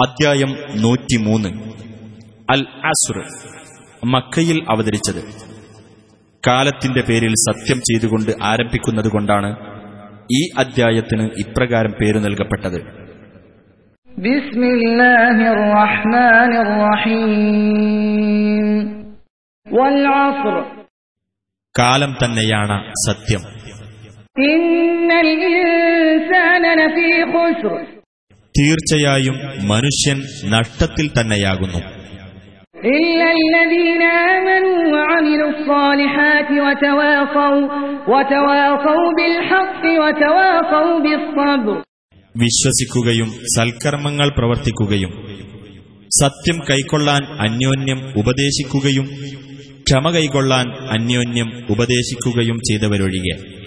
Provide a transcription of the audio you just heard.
അധ്യായം നൂറ്റിമൂന്ന്. അൽ അസുർ മക്കയിൽ അവതരിച്ചത്. കാലത്തിന്റെ പേരിൽ സത്യം ചെയ്തുകൊണ്ട് ആരംഭിക്കുന്നതുകൊണ്ടാണ് ഈ അദ്ധ്യായത്തിന് ഇപ്രകാരം പേരു നൽകപ്പെട്ടത്. കാലം തന്നെയാണ് സത്യം. തീർച്ചയായും മനുഷ്യൻ നഷ്ടത്തിൽ തന്നെയാകുന്നു. വിശ്വസിക്കുകയും സൽക്കർമ്മങ്ങൾ പ്രവർത്തിക്കുകയും സത്യം കൈക്കൊള്ളാൻ അന്യോന്യം ഉപദേശിക്കുകയും ക്ഷമ കൈക്കൊള്ളാൻ അന്യോന്യം ഉപദേശിക്കുകയും ചെയ്തവരൊഴികെ.